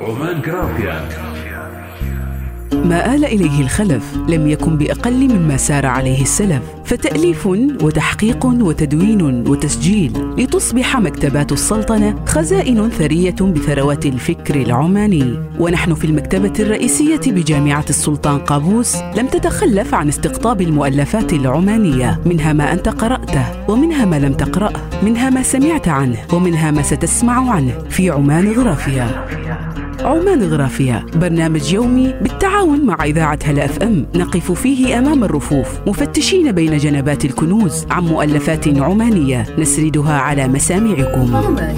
عمان جرافيا ما آل إليه الخلف لم يكن بأقل مما سار عليه السلف فتأليف وتحقيق وتدوين وتسجيل لتصبح مكتبات السلطنة خزائن ثرية بثروات الفكر العماني. ونحن في المكتبة الرئيسية بجامعة السلطان قابوس لم تتخلف عن استقطاب المؤلفات العمانية منها ما أنت قرأته ومنها ما لم تقرأه منها ما سمعت عنه ومنها ما ستسمع عنه في عمان غرافيا. عمان غرافيا برنامج يومي بالتعاون مع إذاعة هلا أف أم. نقف فيه أمام الرفوف. مفتشين بين جنبات الكنوز عن مؤلفات عمانية. نسردها على مسامعكم. عمان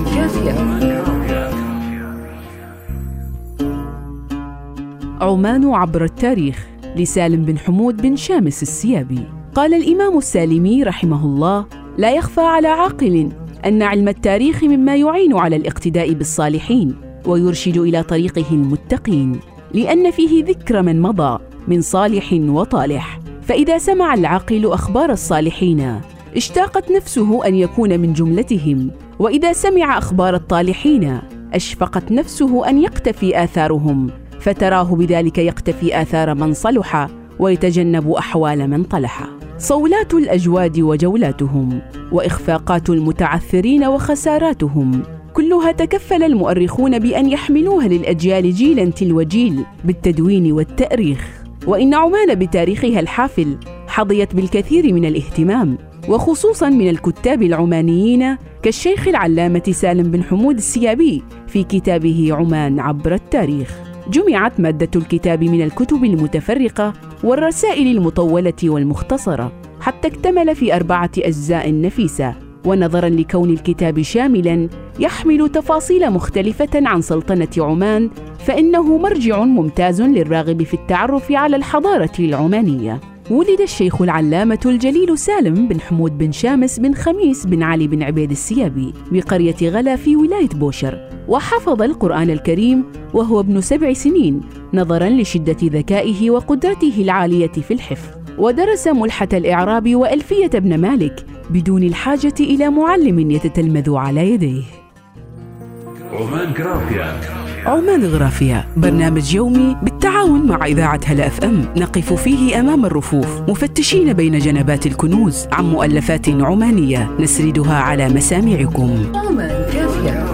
عمان عبر التاريخ. لسالم بن حمود بن شامس السيابي. قال الإمام السالمي رحمه الله لا يخفى على عاقل أن علم التاريخ مما يعين على الاقتداء بالصالحين. ويرشد إلى طريقه المتقين لأن فيه ذكر من مضى من صالح وطالح. فإذا سمع العاقل أخبار الصالحين اشتاقت نفسه أن يكون من جملتهم. وإذا سمع أخبار الطالحين أشفقت نفسه أن يقتفي آثارهم. فتراه بذلك يقتفي آثار من صلح ويتجنب أحوال من طلح. صولات الأجواد وجولاتهم وإخفاقات المتعثرين وخساراتهم. كلها تكفل المؤرخون بأن يحملوها للأجيال جيلا تلو جيل بالتدوين والتأريخ. وإن عمان بتاريخها الحافل حظيت بالكثير من الاهتمام وخصوصا من الكتاب العمانيين كالشيخ العلامة سالم بن حمود السيابي في كتابه عمان عبر التاريخ. جمعت مادة الكتاب من الكتب المتفرقة والرسائل المطولة والمختصرة حتى اكتمل في أربعة أجزاء نفيسة. ونظرا لكون الكتاب شاملا يحمل تفاصيل مختلفة عن سلطنة عمان فإنه مرجع ممتاز للراغب في التعرف على الحضارة العمانية. ولد الشيخ العلامة الجليل سالم بن حمود بن شامس بن خميس بن علي بن عبيد السيابي بقرية غلا في ولاية بوشر. وحفظ القرآن الكريم وهو ابن سبع سنين نظرا لشدة ذكائه وقدرته العالية في الحفظ. ودرس ملحة الإعراب وألفية ابن مالك بدون الحاجة إلى معلم يتتلمذ على يديه. عمان جرافيا عمان غرافيا. برنامج يومي بالتعاون مع إذاعة هلا أف أم. نقف فيه أمام الرفوف. مفتشين بين جنبات الكنوز عن مؤلفات عمانية. نسردها على مسامعكم. عمان كافية